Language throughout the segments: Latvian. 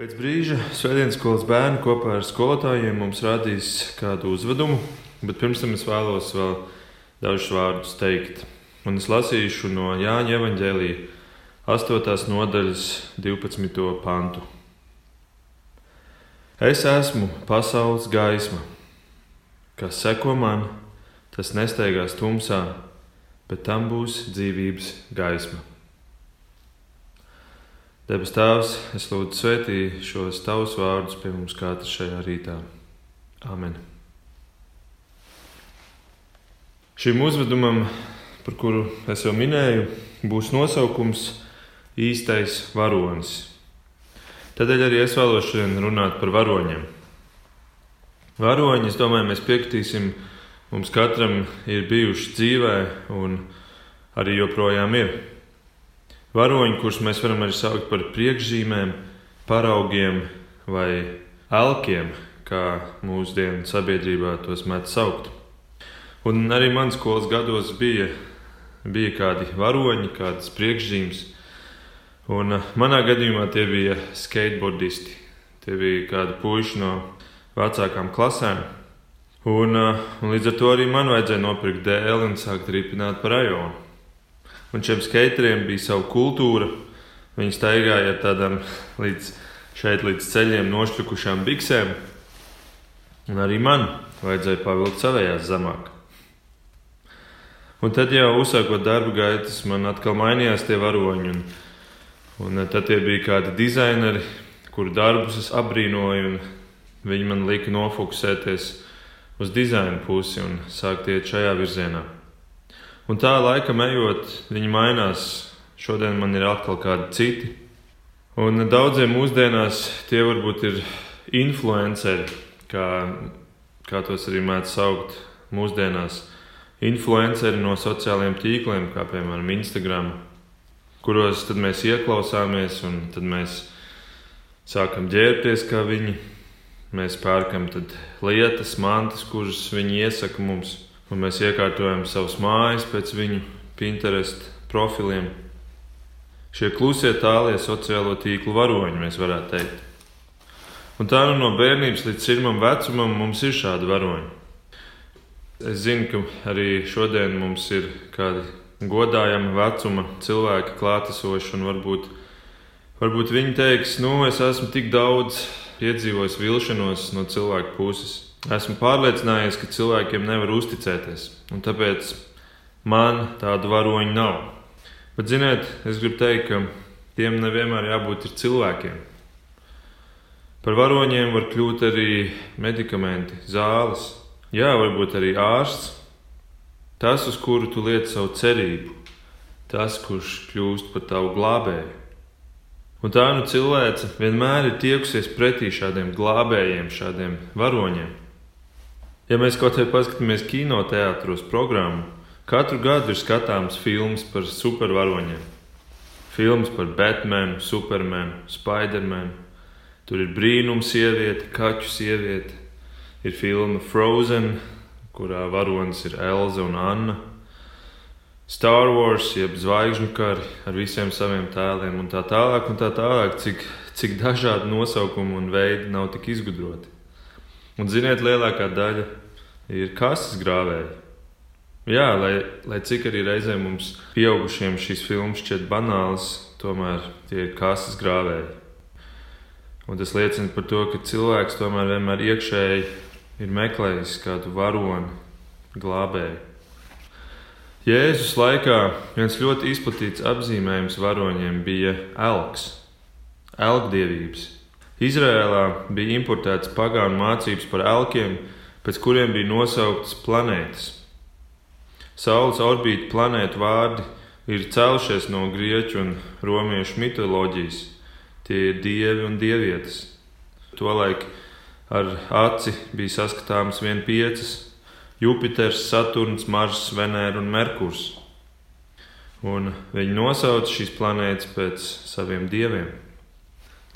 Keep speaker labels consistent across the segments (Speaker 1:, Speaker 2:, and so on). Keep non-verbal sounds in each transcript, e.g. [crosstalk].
Speaker 1: Pēc brīža Svētdienas skolas bērni kopā ar skolotājiem mums rādīs kādu uzvedumu, bet pirms tam es vēlos vēl dažus vārdus teikt. Un es lasīšu no Jāņa evanģēlīja 8. nodaļas 12. pantu. Es esmu pasaules gaisma, kas seko man, tas nesteigās tumsā, bet tam būs dzīvības gaisma. Debes Tēvs, es lūdzu svētī šos tavus vārdus pie mums katra šajā rītā. Amen. Šim uzvedumam, par kuru es jau minēju, būs nosaukums īstais varonis. Tādēļ arī es vēlos šodien runāt par varoņiem. Varoņi, es domāju, mēs piekritīsim, mums katram ir bijuši dzīvē un arī joprojām ir. Varoņi, kurus mēs varam arī saukt par priekšzīmēm, paraugiem vai elkiem, kā mūsdienu sabiedrībā tos mēdz saukt. Un arī manas skolas gados bija, bija kādi varoņi, kādas priekšzīmes. Un uh, manā gadījumā tie bija skateboardisti. Tie bija kādi puiši no vecākām klasēm. Un, uh, un līdz ar to arī man vajadzēja nopirkt dēli un sākt ripināt pa rajonu. Un šiem skateriem bija sava kultūra. Viņi staigāja ar tādām līdz šeit, līdz ceļiem nošķukušām biksēm. Un arī man vajadzēja pavilkt savējās zemāk. Un tad jau uzsākot darba gaitas, man atkal mainījās tie varoņi. Un, un tad tie bija kādi dizaineri, kuru darbus es apbrīnoju. Viņi man lika nofokusēties uz dizaina pusi un sākt iet šajā virzienā. Un tā laika ejot, viņi mainās. Šodien man ir atkal kādi citi. Un daudziem mūsdienās tie varbūt ir influenceri, kā, kā tos arī mēdz saukt mūsdienās. Influenceri no sociālajiem tīkliem, kā piemēram Instagram, kuros mēs ieklausāmies un tad mēs sākam ģērbties kā viņi. Mēs pērkam lietas, mantas, kuras viņi iesaka mums un mēs iekārtojam savus mājas pēc viņu Pinterest profiliem. Šie klusie tālie sociālo tīklu varoņi, mēs varētu teikt. Un tā nu no bērnības līdz sirmam vecumam mums ir šādi varoņi. Es zinu, ka arī šodien mums ir kādi godājami vecuma cilvēki klātesoši, un varbūt, varbūt viņi teiks, nu, es esmu tik daudz piedzīvojis vilšanos no cilvēku puses esmu pārliecinājies, ka cilvēkiem nevar uzticēties, un tāpēc man tādu varoņu nav. Bet, ziniet, es gribu teikt, ka tiem nevienmēr jābūt cilvēkiem. Par varoņiem var kļūt arī medikamenti, zāles, jā, varbūt arī ārsts. Tas, uz kuru tu liec savu cerību, tas, kurš kļūst par tavu glābēju. Un tā nu cilvēce vienmēr ir tiekusies pretī šādiem glābējiem, šādiem varoņiem. Ja mēs kaut kā paskatāmies kinoteātros programmu, katru gadu ir skatāms filmas par supervaroņiem. Filmas par Batmanu, Supermanu, Spidermanu. Tur ir brīnums sieviete, kaķu sieviete. Ir filma Frozen, kurā varonis ir Elza un Anna. Star Wars, jeb zvaigžņu kari ar visiem saviem tēliem un tā tālāk, un tā tālāk, cik, cik dažādi nosaukumi un veidi nav tik izgudroti. Un ziniet, lielākā daļa ir kases grāvēji. Jā, lai, lai cik arī reizē mums pieaugušiem šīs filmas šķiet banālas, tomēr tie ir kases grāvēji. Un tas liecina par to, ka cilvēks tomēr vienmēr iekšēji ir meklējis kādu varoni, glābēju. Jēzus laikā viens ļoti izplatīts apzīmējums varoņiem bija elks, elkdievības. Izrēlā bija importēts pagānu mācības par elkiem, pēc kuriem bija nosauktas planētas. Saules orbīta planētu vārdi ir cēlušies no grieķu un romiešu mitoloģijas. Tie ir dievi un dievietes. Tolaik ar aci bija saskatāmas vien piecas - Jupiters, Saturns, Mars, Venēra un Merkurs. Un viņi nosauca šīs planētas pēc saviem dieviem.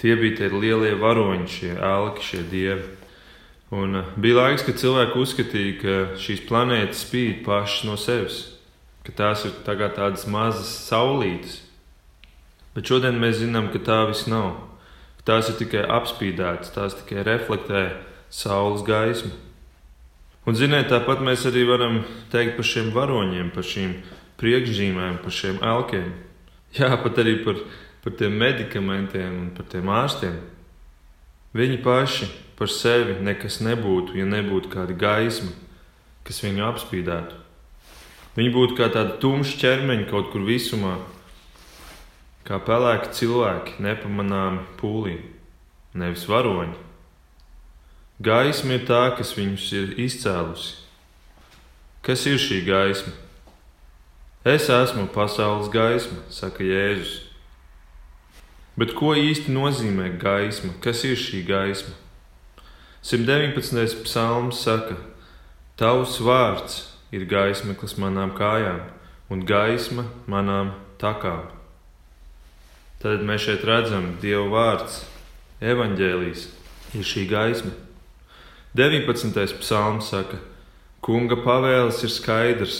Speaker 1: Tie bija tie lielie varoņi, šie elki, šie dievi. Un uh, bija laiks, kad cilvēki uzskatīja, ka šīs planētas spīd pašas no sevis, ka tās ir tā tādas mazas saulītes. Bet šodien mēs zinām, ka tā viss nav. Tās ir tikai apspīdētas, tās tikai reflektē saules gaismu. Un, ziniet, tāpat mēs arī varam teikt par šiem varoņiem, par šīm priekšzīmēm, par šiem elkiem. Jā, pat arī par, par tiem medikamentiem un par tiem ārstiem. Viņi paši par sevi nekas nebūtu, ja nebūtu kāda gaisma, kas viņu apspīdētu. Viņi būtu kā tādi tumši ķermeņi kaut kur visumā, kā pelēki cilvēki, nepamanāmi pūlī, nevis varoņi. Gaisma ir tā, kas viņus ir izcēlusi. Kas ir šī gaisma? Es esmu pasaules gaisma, saka Jēzus. Bet ko īsti nozīmē gaisma? Kas ir šī gaisma? 119. psalms saka: Tavs vārds ir gaismeklis manām kājām un gaisma manām takām. Tad mēs šeit redzam, Dieva vārds, evaņģēlijas ir šī gaisma. 19. psalms saka, Kunga pavēles ir skaidrs,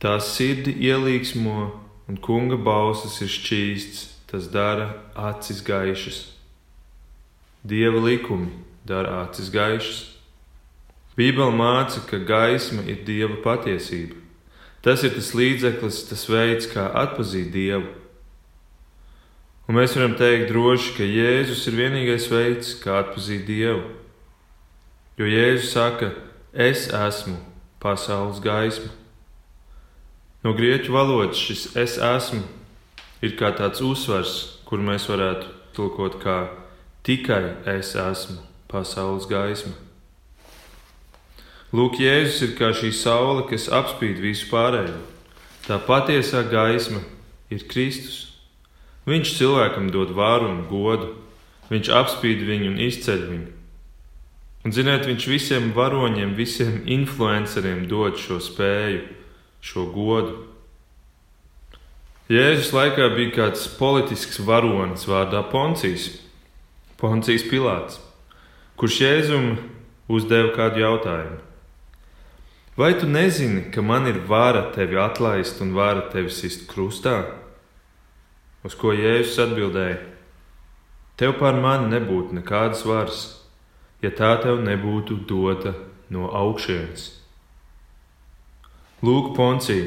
Speaker 1: tās sirdi ielīgsmo, un kunga bausas ir šķīsts, tas dara acis gaišas. Dieva likumi dara acis gaišas. Bībele māca, ka gaisma ir dieva patiesība. Tas ir tas līdzeklis, tas veids, kā atzīt dievu. Un mēs varam teikt droši, ka Jēzus ir vienīgais veids, kā atpazīt Dievu. Jo Jēzus saka, es esmu pasaules gaisma. No grieķu valodas šis es esmu ir kā tāds uzsvars, kur mēs varētu tulkot kā tikai es esmu pasaules gaisma. Lūk, Jēzus ir kā šī saule, kas apspīd visu pārējo. Tā patiesā gaisma ir Kristus. Viņš cilvēkam dod vāru un godu, viņš apspīd viņu un izceļ viņu. Un, ziniet, viņš visiem varoņiem, visiem influenceriem dod šo spēju, šo godu. Jēzus laikā bija kāds politisks varonis vārdā Poncijas, Poncijas Pilārs, kurš Jēzum uzdeva kādu jautājumu. Vai tu nezini, ka man ir vara tevi atlaist un vara tevi sist krustā? Uz ko Jēzus atbildēja: Tev par mani nebūtu nekādas varas, ja tā tev nebūtu dota no augšienes. Lūk, Poncija,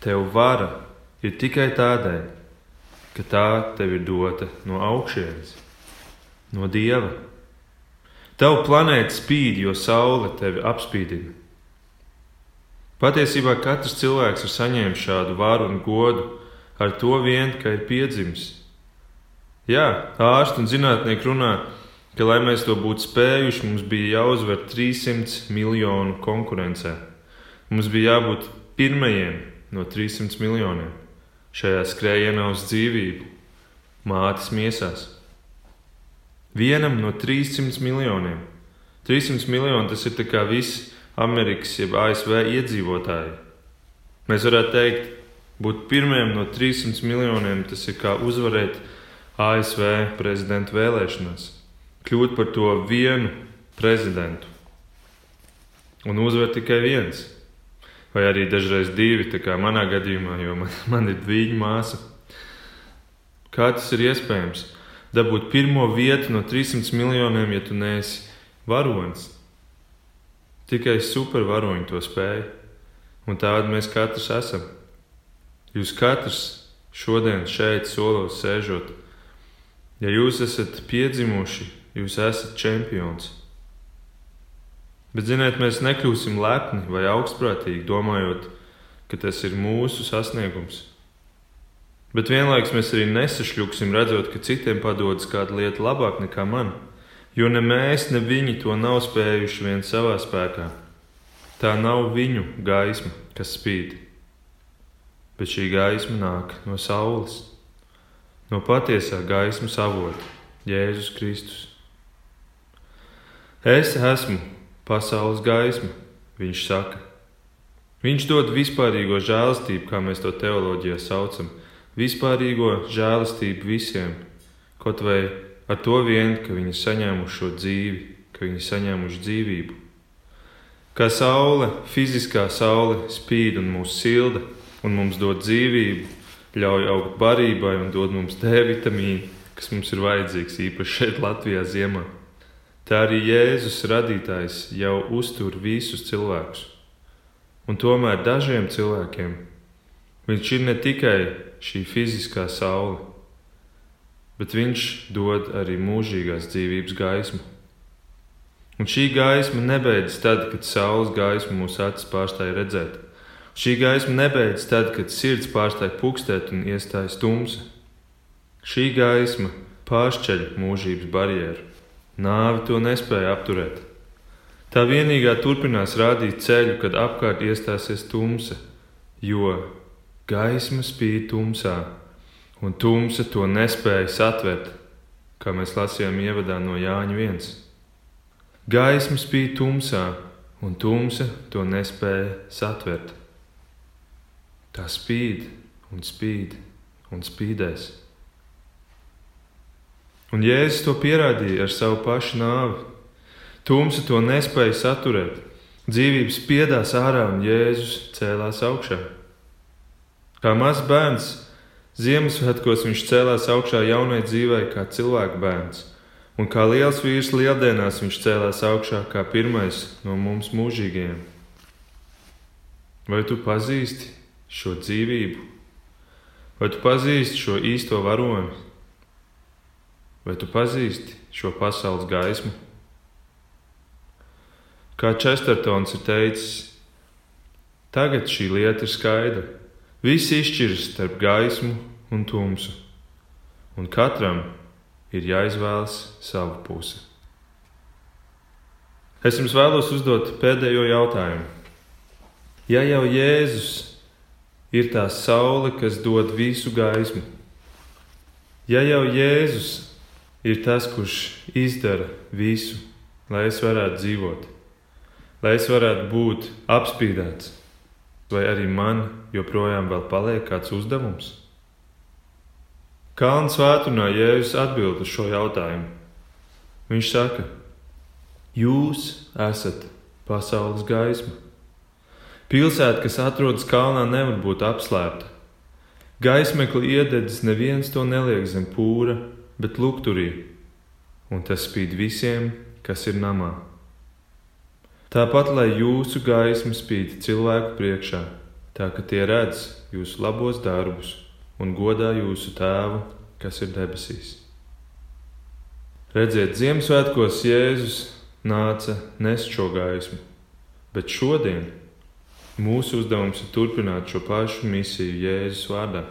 Speaker 1: tev vara ir tikai tādēļ, ka tā tev ir dota no augšienes, no dieva. Tavu planēta spīd, jo saule tevi apspīdina. Patiesībā katrs cilvēks ir saņēmis šādu varu un godu ar to vien, ka ir piedzimis. Jā, ārsti un zinātnieki runā, ka, lai mēs to būtu spējuši, mums bija jāuzvar 300 miljonu konkurencē. Mums bija jābūt pirmajiem no 300 miljoniem šajā skrējienā uz dzīvību, mātes miesās. Vienam no 300 miljoniem. 300 miljoni tas ir kā visi Amerikas, jeb ASV iedzīvotāji. Mēs varētu teikt, Būt pirmajam no 300 miljoniem tas ir kā uzvarēt ASV prezidenta vēlēšanās, kļūt par to vienu prezidentu un uzvar tikai viens. Vai arī dažreiz divi, tā kā manā gadījumā, jo man, [laughs] man ir divi māsa. Kā tas ir iespējams? Dabūt pirmo vietu no 300 miljoniem, ja tu neesi varonis. Tikai supervaroņi to spēj, un tādi mēs katrs esam. Jūs katrs šodien šeit solos sēžot, ja jūs esat piedzimuši, jūs esat čempions. Bet, ziniet, mēs nekļūsim lepni vai augstprātīgi, domājot, ka tas ir mūsu sasniegums. Bet vienlaikus mēs arī nesašļūksim, redzot, ka citiem padodas kāda lieta labāk nekā man, jo ne mēs, ne viņi to nav spējuši vien savā spēkā. Tā nav viņu gaisma, kas spīd bet šī gaisma nāk no saules, no patiesā gaismas avota, Jēzus Kristus. Es esmu pasaules gaisma, viņš saka. Viņš dod vispārīgo žēlastību, kā mēs to teoloģijā saucam, vispārīgo žēlastību visiem, kaut vai ar to vien, ka viņi saņēmuši šo dzīvi, ka viņi saņēmuši dzīvību. Kā saule, fiziskā saule spīd un mūs silda, un mums dod dzīvību, ļauj augt barībai un dod mums D vitamīnu, kas mums ir vajadzīgs īpaši šeit, Latvijā, ziemā. Tā arī Jēzus radītājs jau uztur visus cilvēkus. Un tomēr dažiem cilvēkiem viņš ir ne tikai šī fiziskā saule, bet viņš dod arī mūžīgās dzīvības gaismu. Un šī gaisma nebeidzas tad, kad saules gaisma mūsu acis pārstāja redzēt. Šī gaisma nebeidzas tad, kad sirds pārstāja pukstēt un iestājas tumsa. Šī gaisma pāršķeļ mūžības barjeru. Nāve to nespēja apturēt. Tā vienīgā turpinās rādīt ceļu, kad apkārt iestāsies tumsa, jo gaisma spīd tumsā, un tumsa to nespēja satvert, kā mēs lasījām ievadā no Jāņa 1. Gaisma spīd tumsā, un tumsa to nespēja satvert. Tā spīd un spīd un spīdēs. Un Jēzus to pierādīja ar savu pašu nāvi. Tumsa to nespēja saturēt. Dzīvības spiedās ārā un Jēzus cēlās augšā. Kā mazs bērns, Ziemassvētkos viņš cēlās augšā jaunai dzīvei, kā cilvēka bērns, un kā liels vīrs lieldienās viņš cēlās augšā kā pirmais no mums mūžīgajiem. Vai tu pazīsti šo dzīvību, vai tu pazīsti šo īsto varoni? Vai tu pazīsti šo pasaules gaismu? Kā Čestertons ir teicis, tagad šī lieta ir skaidra. Viss izšķiras starp gaismu un tumsu, un katram ir jāizvēlas sava puse. Es jums vēlos uzdot pēdējo jautājumu. Ja jau Jēzus ir tā saule, kas dod visu gaismu, ja jau Jēzus ir tas, kurš izdara visu, lai es varētu dzīvot, lai es varētu būt apspīdēts, vai arī man joprojām paliek kāds uzdevums? Kalnu svētdienā Jēzus atbild uz šo jautājumu. Viņš saka, Jūs esat pasaules gaisma. Pilsēta, kas atrodas kalnā, nevar būt apslēpta. Gaismekli iededzis neviens to neliek zem pūra, bet lukturī, un tas spīd visiem, kas ir namā. Tāpat lai jūsu gaisma spīd cilvēku priekšā, tā ka tie redz jūsu labos darbus un godā jūsu tēvu, kas ir debesīs. Redziet, Ziemassvētkos Jēzus nāca nest šo gaismu, bet šodien mūsu uzdevums ir turpināt šo pašu misiju Jēzus vārdā.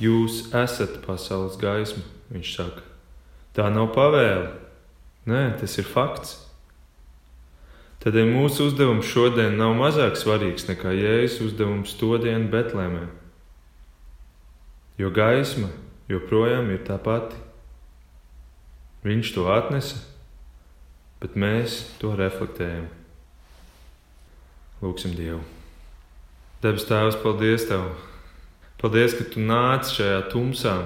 Speaker 1: Jūs esat pasaules gaisma, viņš saka. Tā nav pavēle. Nē, tas ir fakts. Tādēļ mūsu uzdevums šodien nav mazāk svarīgs nekā Jēzus uzdevums to dienu Betlēmē. Jo gaisma joprojām ir tā pati. Viņš to atnesa, bet mēs to reflektējam. Lūksim Dievu. Debes Tēvs, paldies Tev! Paldies, ka tu nāc šajā tumsā.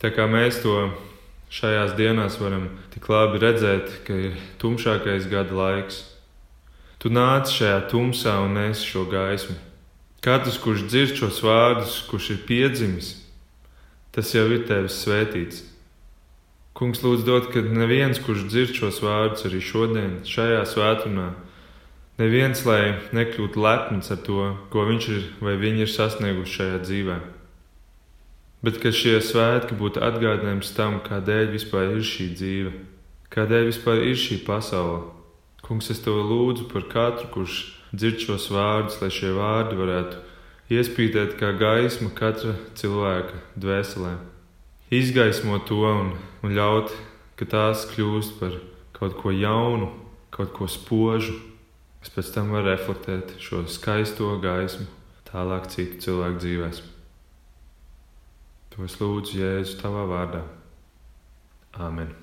Speaker 1: Tā kā mēs to šajās dienās varam tik labi redzēt, ka ir tumšākais gada laiks. Tu nāc šajā tumsā un nes šo gaismu. Katrs, kurš dzird šos vārdus, kurš ir piedzimis, tas jau ir tevis svētīts. Kungs lūdz dot, ka neviens, kurš dzird šos vārdus arī šodien, šajā svētumā, Neviens, lai nekļūtu lepns ar to, ko viņš ir vai viņi ir sasnieguši šajā dzīvē. Bet ka šie svētki būtu atgādinājums tam, kādēļ vispār ir šī dzīve, kādēļ vispār ir šī pasaule. Kungs, es tev lūdzu par katru, kurš dzird šos vārdus, lai šie vārdi varētu iespītēt kā gaisma katra cilvēka dvēselē. Izgaismot to un, un ļaut, ka tās kļūst par kaut ko jaunu, kaut ko spožu, es pēc tam varu reflektēt šo skaisto gaismu tālāk citu cilvēku dzīvēm. To es lūdzu Jēzu tavā vārdā. Āmen!